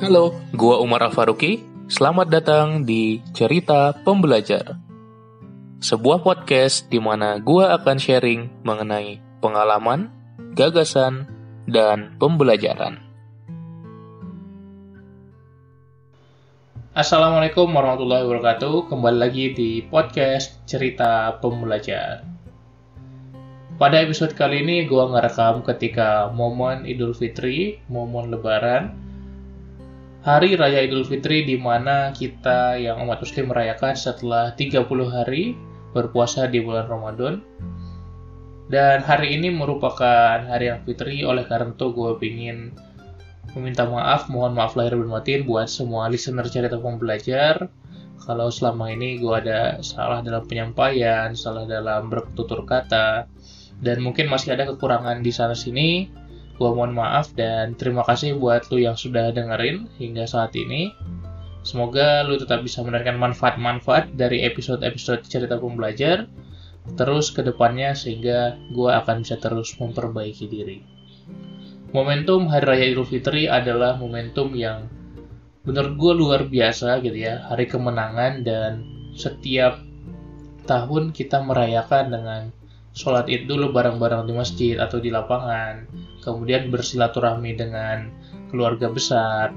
Halo, gua Umar Afaruki. Selamat datang di Cerita Pembelajar. Sebuah podcast di mana gua akan sharing mengenai pengalaman, gagasan, dan pembelajaran. Assalamualaikum warahmatullahi wabarakatuh. Kembali lagi di podcast Cerita Pembelajar. Pada episode kali ini gua ngerekam ketika momen Idul Fitri, momen Lebaran, hari raya Idul Fitri di mana kita yang umat muslim merayakan setelah 30 hari berpuasa di bulan Ramadan. Dan hari ini merupakan hari yang fitri, oleh karena itu gue ingin meminta maaf, mohon maaf lahir dan batin buat semua listener cerita pembelajar. Kalau selama ini gue ada salah dalam penyampaian, salah dalam bertutur kata, dan mungkin masih ada kekurangan di sana sini, Gua mohon maaf dan terima kasih buat lu yang sudah dengerin hingga saat ini. Semoga lu tetap bisa mendapatkan manfaat-manfaat dari episode-episode cerita pembelajar terus ke depannya sehingga gua akan bisa terus memperbaiki diri. Momentum Hari Raya Idul Fitri adalah momentum yang menurut gue luar biasa gitu ya, hari kemenangan dan setiap tahun kita merayakan dengan sholat id dulu bareng-bareng di masjid atau di lapangan, kemudian bersilaturahmi dengan keluarga besar.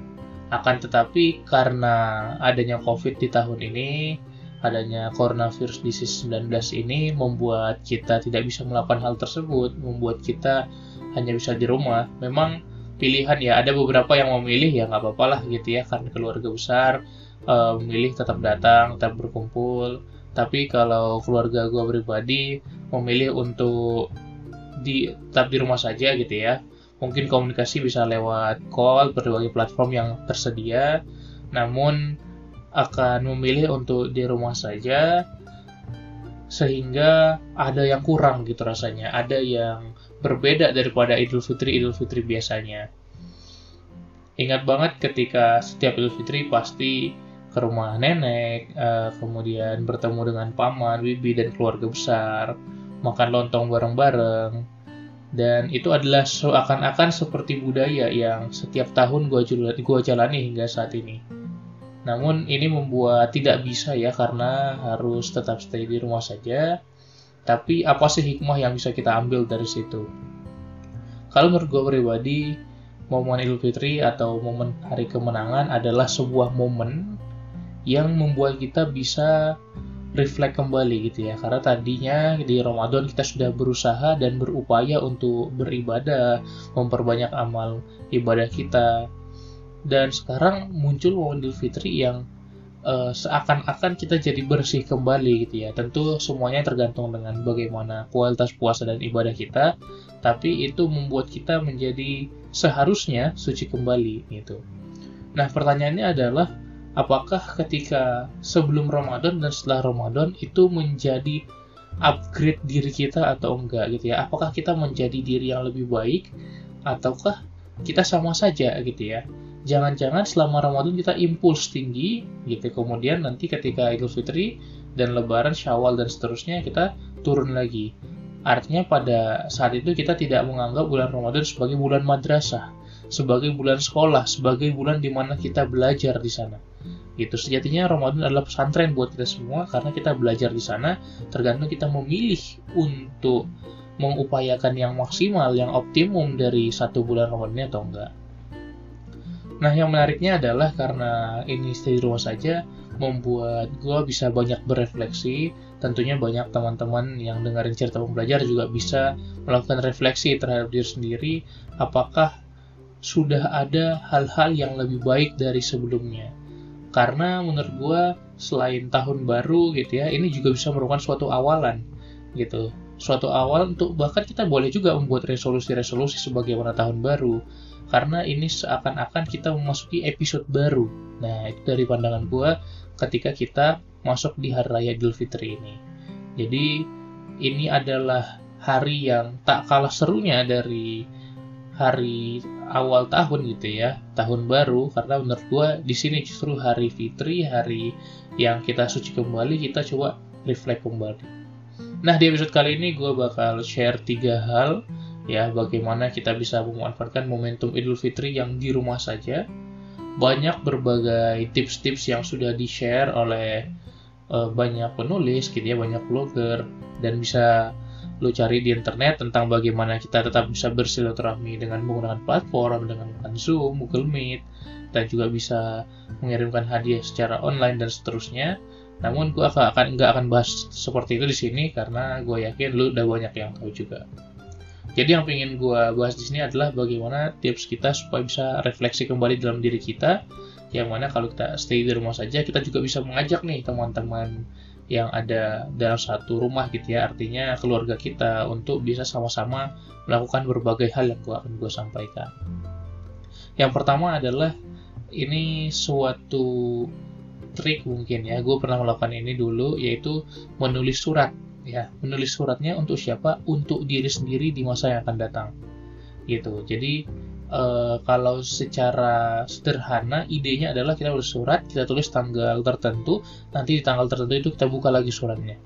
Akan tetapi karena adanya COVID di tahun ini, adanya coronavirus disease 19 ini membuat kita tidak bisa melakukan hal tersebut, membuat kita hanya bisa di rumah. Memang pilihan ya, ada beberapa yang memilih ya nggak apa-apa lah gitu ya, karena keluarga besar uh, memilih tetap datang, tetap berkumpul. Tapi kalau keluarga gue pribadi memilih untuk di tetap di rumah saja gitu ya. Mungkin komunikasi bisa lewat call berbagai platform yang tersedia, namun akan memilih untuk di rumah saja sehingga ada yang kurang gitu rasanya, ada yang berbeda daripada Idul Fitri Idul Fitri biasanya. Ingat banget ketika setiap Idul Fitri pasti ke rumah nenek, eh, kemudian bertemu dengan paman, bibi dan keluarga besar, makan lontong bareng-bareng. Dan itu adalah seakan-akan seperti budaya yang setiap tahun gue gua jalani hingga saat ini. Namun ini membuat tidak bisa ya karena harus tetap stay di rumah saja. Tapi apa sih hikmah yang bisa kita ambil dari situ? Kalau menurut gue pribadi, momen Idul Fitri atau momen hari kemenangan adalah sebuah momen yang membuat kita bisa reflect kembali gitu ya. Karena tadinya di Ramadan kita sudah berusaha dan berupaya untuk beribadah memperbanyak amal ibadah kita. Dan sekarang muncul Idul Fitri yang uh, seakan-akan kita jadi bersih kembali gitu ya. Tentu semuanya tergantung dengan bagaimana kualitas puasa dan ibadah kita tapi itu membuat kita menjadi seharusnya suci kembali gitu. Nah pertanyaannya adalah apakah ketika sebelum Ramadan dan setelah Ramadan itu menjadi upgrade diri kita atau enggak gitu ya? Apakah kita menjadi diri yang lebih baik ataukah kita sama saja gitu ya? Jangan-jangan selama Ramadan kita impuls tinggi gitu kemudian nanti ketika Idul Fitri dan Lebaran Syawal dan seterusnya kita turun lagi. Artinya pada saat itu kita tidak menganggap bulan Ramadan sebagai bulan madrasah sebagai bulan sekolah sebagai bulan di mana kita belajar di sana Gitu sejatinya Ramadan adalah pesantren buat kita semua karena kita belajar di sana tergantung kita memilih untuk mengupayakan yang maksimal, yang optimum dari satu bulan Ramadan atau enggak. Nah, yang menariknya adalah karena ini stay di rumah saja, membuat gue bisa banyak berefleksi. Tentunya banyak teman-teman yang dengerin cerita pembelajar juga bisa melakukan refleksi terhadap diri sendiri. Apakah sudah ada hal-hal yang lebih baik dari sebelumnya? Karena menurut gue selain tahun baru gitu ya ini juga bisa merupakan suatu awalan gitu. Suatu awal untuk bahkan kita boleh juga membuat resolusi-resolusi sebagai sebagaimana tahun baru. Karena ini seakan-akan kita memasuki episode baru. Nah itu dari pandangan gue ketika kita masuk di hari raya Idul Fitri ini. Jadi ini adalah hari yang tak kalah serunya dari hari awal tahun gitu ya, tahun baru karena menurut gue di sini justru hari Fitri, hari yang kita suci kembali, kita coba reflect kembali. Nah di episode kali ini gue bakal share tiga hal ya bagaimana kita bisa memanfaatkan momentum Idul Fitri yang di rumah saja. banyak berbagai tips-tips yang sudah di-share oleh uh, banyak penulis gitu ya, banyak blogger dan bisa lu cari di internet tentang bagaimana kita tetap bisa bersilaturahmi dengan menggunakan platform dengan Zoom, Google Meet dan juga bisa mengirimkan hadiah secara online dan seterusnya. Namun gue akan nggak akan bahas seperti itu di sini karena gue yakin lu udah banyak yang tahu juga. Jadi yang pengen gue bahas di sini adalah bagaimana tips kita supaya bisa refleksi kembali dalam diri kita. Yang mana kalau kita stay di rumah saja, kita juga bisa mengajak nih teman-teman yang ada dalam satu rumah gitu ya. Artinya keluarga kita untuk bisa sama-sama melakukan berbagai hal yang gua akan gue sampaikan. Yang pertama adalah ini suatu trik mungkin ya. Gue pernah melakukan ini dulu yaitu menulis surat ya. Menulis suratnya untuk siapa? Untuk diri sendiri di masa yang akan datang. Gitu. Jadi uh, kalau secara sederhana idenya adalah kita bersurat kita tulis tanggal tertentu nanti di tanggal tertentu itu kita buka lagi suratnya.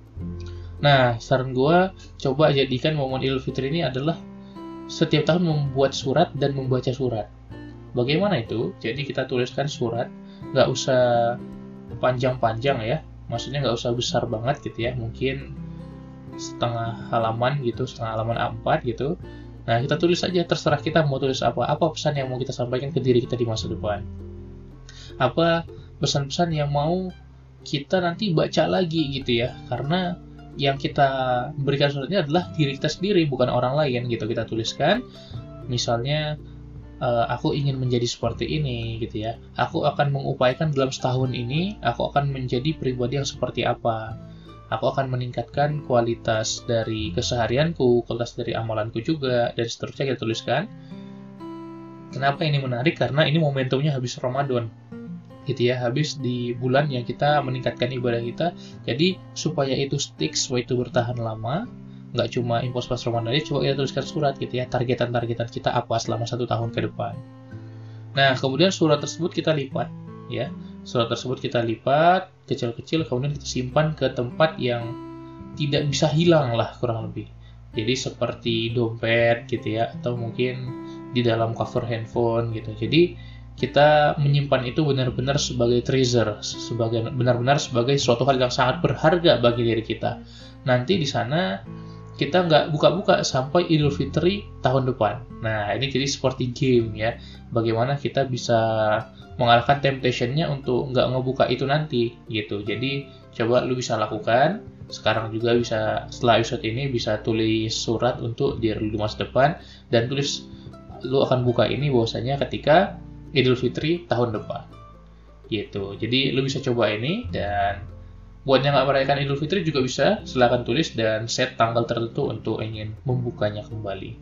Nah saran gue coba jadikan momen Idul Fitri ini adalah setiap tahun membuat surat dan membaca surat. Bagaimana itu? Jadi kita tuliskan surat nggak usah panjang-panjang ya maksudnya nggak usah besar banget gitu ya mungkin setengah halaman gitu setengah halaman A4 gitu Nah, kita tulis saja, terserah kita mau tulis apa. Apa pesan yang mau kita sampaikan ke diri kita di masa depan. Apa pesan-pesan yang mau kita nanti baca lagi gitu ya. Karena yang kita berikan suratnya adalah diri kita sendiri, bukan orang lain gitu. Kita tuliskan, misalnya, uh, aku ingin menjadi seperti ini gitu ya. Aku akan mengupayakan dalam setahun ini, aku akan menjadi pribadi yang seperti apa aku akan meningkatkan kualitas dari keseharianku, kualitas dari amalanku juga, dan seterusnya kita tuliskan. Kenapa ini menarik? Karena ini momentumnya habis Ramadan. Gitu ya, habis di bulan yang kita meningkatkan ibadah kita. Jadi, supaya itu stick, supaya itu bertahan lama, nggak cuma impos pas Ramadan aja, coba kita tuliskan surat gitu ya, targetan-targetan kita apa selama satu tahun ke depan. Nah, kemudian surat tersebut kita lipat, ya surat tersebut kita lipat kecil-kecil kemudian kita simpan ke tempat yang tidak bisa hilang lah kurang lebih. Jadi seperti dompet gitu ya atau mungkin di dalam cover handphone gitu. Jadi kita menyimpan itu benar-benar sebagai treasure sebagai benar-benar sebagai suatu hal yang sangat berharga bagi diri kita. Nanti di sana kita nggak buka-buka sampai Idul Fitri tahun depan. Nah, ini jadi seperti game ya. Bagaimana kita bisa mengalahkan temptationnya untuk nggak ngebuka itu nanti gitu. Jadi coba lu bisa lakukan. Sekarang juga bisa setelah episode ini bisa tulis surat untuk di masa depan. Dan tulis lu akan buka ini bahwasanya ketika Idul Fitri tahun depan. Gitu. Jadi lu bisa coba ini dan buat yang nggak merayakan Idul Fitri juga bisa silahkan tulis dan set tanggal tertentu untuk ingin membukanya kembali.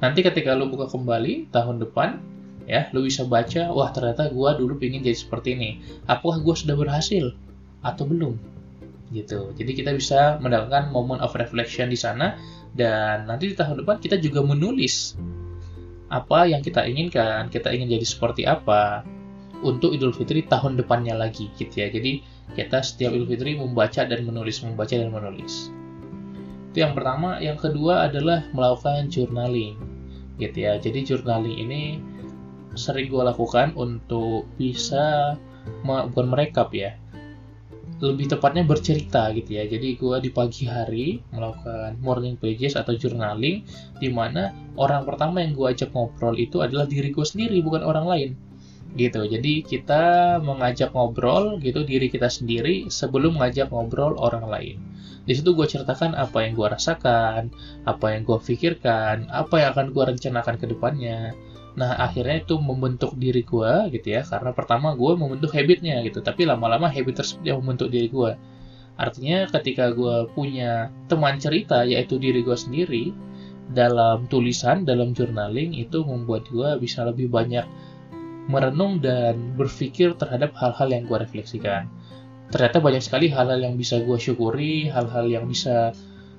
Nanti ketika lu buka kembali tahun depan ya lu bisa baca wah ternyata gue dulu pengen jadi seperti ini. Apakah gue sudah berhasil atau belum? Gitu. Jadi kita bisa mendapatkan moment of reflection di sana dan nanti di tahun depan kita juga menulis apa yang kita inginkan kita ingin jadi seperti apa untuk Idul Fitri tahun depannya lagi gitu ya. Jadi kita setiap Idul Fitri membaca dan menulis membaca dan menulis. Itu yang pertama. Yang kedua adalah melakukan journaling gitu ya. Jadi journaling ini sering gue lakukan untuk bisa bukan merekap ya lebih tepatnya bercerita gitu ya. Jadi gue di pagi hari melakukan morning pages atau journaling di mana orang pertama yang gue ajak ngobrol itu adalah diri gue sendiri bukan orang lain gitu. Jadi kita mengajak ngobrol gitu diri kita sendiri sebelum mengajak ngobrol orang lain. Di situ gue ceritakan apa yang gue rasakan apa yang gue pikirkan apa yang akan gue rencanakan ke depannya. Nah akhirnya itu membentuk diri gue gitu ya karena pertama gue membentuk habitnya gitu tapi lama-lama habit tersebut yang membentuk diri gue. Artinya ketika gue punya teman cerita yaitu diri gue sendiri dalam tulisan dalam journaling itu membuat gue bisa lebih banyak merenung dan berpikir terhadap hal-hal yang gue refleksikan. Ternyata banyak sekali hal-hal yang bisa gue syukuri, hal-hal yang bisa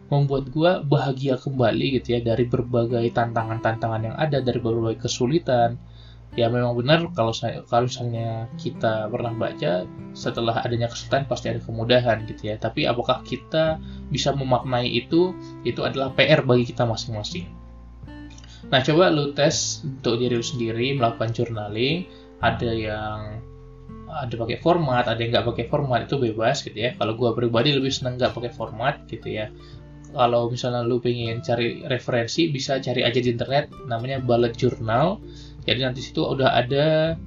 membuat gue bahagia kembali gitu ya dari berbagai tantangan-tantangan yang ada dari berbagai kesulitan. Ya memang benar kalau kalau misalnya kita pernah baca setelah adanya kesulitan pasti ada kemudahan gitu ya. Tapi apakah kita bisa memaknai itu itu adalah PR bagi kita masing-masing nah coba lu tes untuk diri lu sendiri melakukan journaling ada yang ada pakai format, ada yang nggak pakai format itu bebas gitu ya. Kalau gue pribadi lebih seneng nggak pakai format gitu ya. Kalau misalnya lu pengen cari referensi bisa cari aja di internet namanya bullet journal. Jadi nanti situ udah ada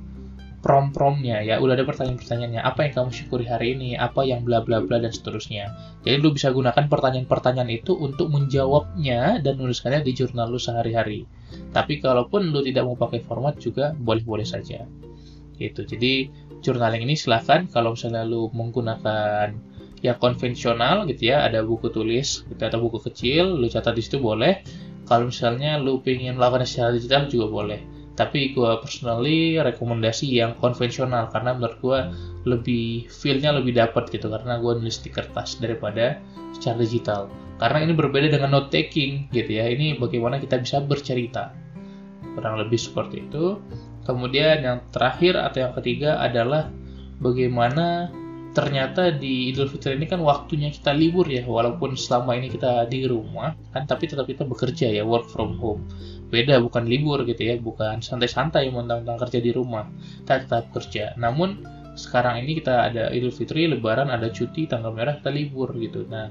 prom-promnya ya. Udah ada pertanyaan-pertanyaannya. Apa yang kamu syukuri hari ini? Apa yang bla bla bla dan seterusnya. Jadi lu bisa gunakan pertanyaan-pertanyaan itu untuk menjawabnya dan menuliskannya di jurnal lu sehari-hari. Tapi kalaupun lu tidak mau pakai format juga boleh-boleh saja. Gitu. Jadi journaling ini silahkan kalau misalnya lu menggunakan yang konvensional gitu ya. Ada buku tulis gitu atau buku kecil lu catat di situ boleh. Kalau misalnya lu pengen melakukan secara digital juga boleh tapi gue personally rekomendasi yang konvensional karena menurut gue lebih feelnya lebih dapat gitu karena gue nulis di kertas daripada secara digital. Karena ini berbeda dengan note taking gitu ya ini bagaimana kita bisa bercerita. Kurang lebih seperti itu. Kemudian yang terakhir atau yang ketiga adalah bagaimana ternyata di Idul Fitri ini kan waktunya kita libur ya walaupun selama ini kita di rumah kan tapi tetap kita bekerja ya work from home beda bukan libur gitu ya bukan santai-santai mentang-mentang kerja di rumah kita tetap kerja. Namun sekarang ini kita ada Idul Fitri Lebaran ada cuti tanggal merah kita libur gitu. Nah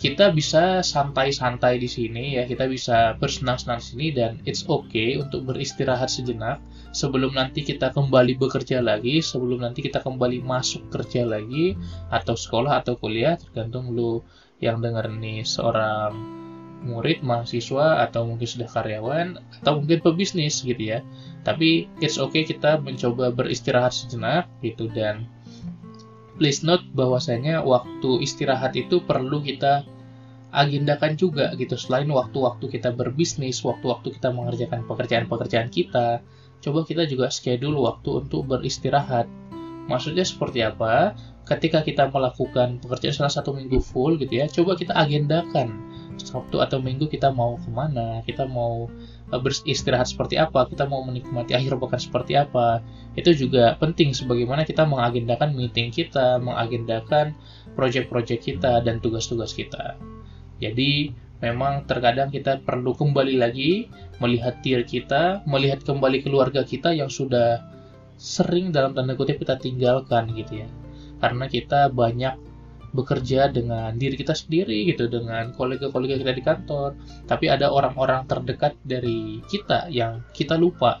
kita bisa santai-santai di sini ya kita bisa bersenang-senang di sini dan it's okay untuk beristirahat sejenak sebelum nanti kita kembali bekerja lagi sebelum nanti kita kembali masuk kerja lagi atau sekolah atau kuliah tergantung lu yang denger nih seorang murid, mahasiswa, atau mungkin sudah karyawan, atau mungkin pebisnis gitu ya. Tapi it's okay kita mencoba beristirahat sejenak gitu dan please note bahwasanya waktu istirahat itu perlu kita agendakan juga gitu selain waktu-waktu kita berbisnis, waktu-waktu kita mengerjakan pekerjaan-pekerjaan kita, coba kita juga schedule waktu untuk beristirahat. Maksudnya seperti apa? Ketika kita melakukan pekerjaan salah satu minggu full gitu ya, coba kita agendakan Sabtu atau Minggu kita mau ke mana, kita mau eh, beristirahat seperti apa, kita mau menikmati akhir pekan seperti apa. Itu juga penting sebagaimana kita mengagendakan meeting kita, mengagendakan proyek-proyek kita dan tugas-tugas kita. Jadi memang terkadang kita perlu kembali lagi melihat diri kita, melihat kembali keluarga kita yang sudah sering dalam tanda kutip kita tinggalkan gitu ya. Karena kita banyak bekerja dengan diri kita sendiri gitu dengan kolega-kolega kita di kantor. Tapi ada orang-orang terdekat dari kita yang kita lupa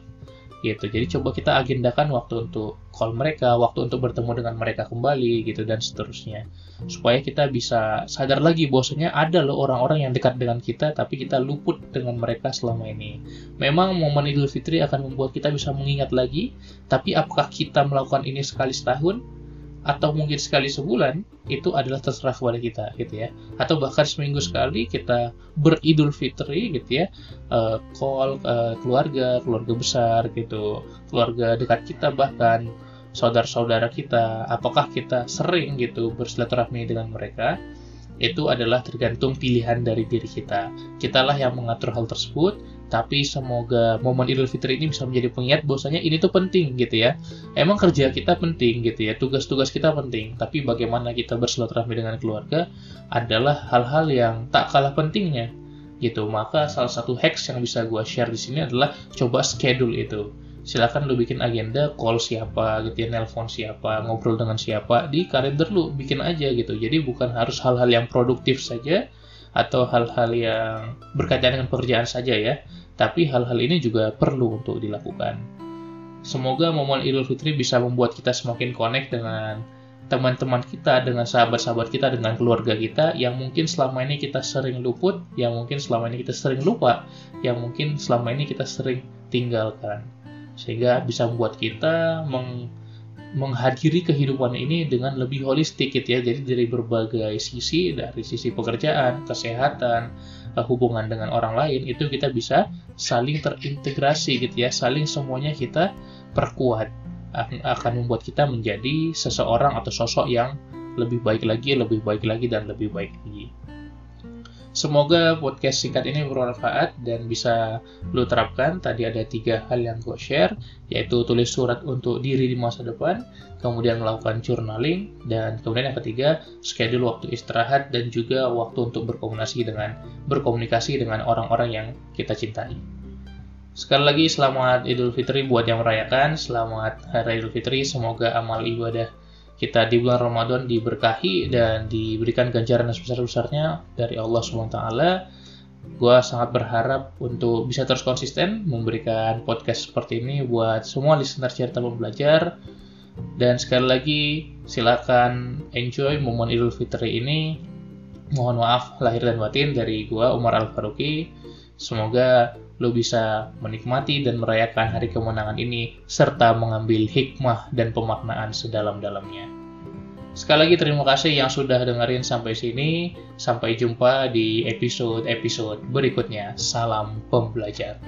gitu. Jadi coba kita agendakan waktu untuk call mereka waktu untuk bertemu dengan mereka kembali gitu dan seterusnya. Supaya kita bisa sadar lagi bahwasanya ada loh orang-orang yang dekat dengan kita tapi kita luput dengan mereka selama ini. Memang momen Idul Fitri akan membuat kita bisa mengingat lagi tapi apakah kita melakukan ini sekali setahun atau mungkin sekali sebulan itu adalah terserah kepada kita gitu ya atau bahkan seminggu sekali kita beridul fitri gitu ya uh, call uh, keluarga keluarga besar gitu keluarga dekat kita bahkan saudara-saudara kita apakah kita sering gitu bersilaturahmi dengan mereka itu adalah tergantung pilihan dari diri kita. Kitalah yang mengatur hal tersebut, tapi semoga momen Idul Fitri ini bisa menjadi pengingat bahwasanya ini tuh penting gitu ya. Emang kerja kita penting gitu ya, tugas-tugas kita penting, tapi bagaimana kita bersilaturahmi dengan keluarga adalah hal-hal yang tak kalah pentingnya gitu. Maka salah satu hacks yang bisa gue share di sini adalah coba schedule itu silakan lu bikin agenda call siapa gitu ya nelpon siapa ngobrol dengan siapa di kalender lu bikin aja gitu jadi bukan harus hal-hal yang produktif saja atau hal-hal yang berkaitan dengan pekerjaan saja ya. Tapi hal-hal ini juga perlu untuk dilakukan. Semoga momen Idul Fitri bisa membuat kita semakin connect dengan teman-teman kita, dengan sahabat-sahabat kita, dengan keluarga kita yang mungkin selama ini kita sering luput, yang mungkin selama ini kita sering lupa, yang mungkin selama ini kita sering tinggalkan. Sehingga bisa membuat kita meng, menghadiri kehidupan ini dengan lebih holistik gitu ya. Jadi dari berbagai sisi dari sisi pekerjaan kesehatan eh, hubungan dengan orang lain itu kita bisa saling terintegrasi gitu ya. Saling semuanya kita perkuat. Akan membuat kita menjadi seseorang atau sosok yang lebih baik lagi lebih baik lagi dan lebih baik lagi Semoga podcast singkat ini bermanfaat dan bisa lo terapkan. Tadi ada tiga hal yang gue share, yaitu tulis surat untuk diri di masa depan, kemudian melakukan journaling, dan kemudian yang ketiga, schedule waktu istirahat dan juga waktu untuk berkomunikasi dengan berkomunikasi dengan orang-orang yang kita cintai. Sekali lagi selamat Idul Fitri buat yang merayakan, selamat Hari Idul Fitri, semoga amal ibadah kita di bulan Ramadan diberkahi dan diberikan ganjaran sebesar-besarnya dari Allah SWT. Gue sangat berharap untuk bisa terus konsisten memberikan podcast seperti ini buat semua listener cerita pembelajar. Dan sekali lagi silakan enjoy momen Idul Fitri ini. Mohon maaf lahir dan batin dari gue Umar Al Faruqi. Semoga lo bisa menikmati dan merayakan hari kemenangan ini serta mengambil hikmah dan pemaknaan sedalam-dalamnya. Sekali lagi terima kasih yang sudah dengerin sampai sini. Sampai jumpa di episode-episode berikutnya. Salam pembelajar.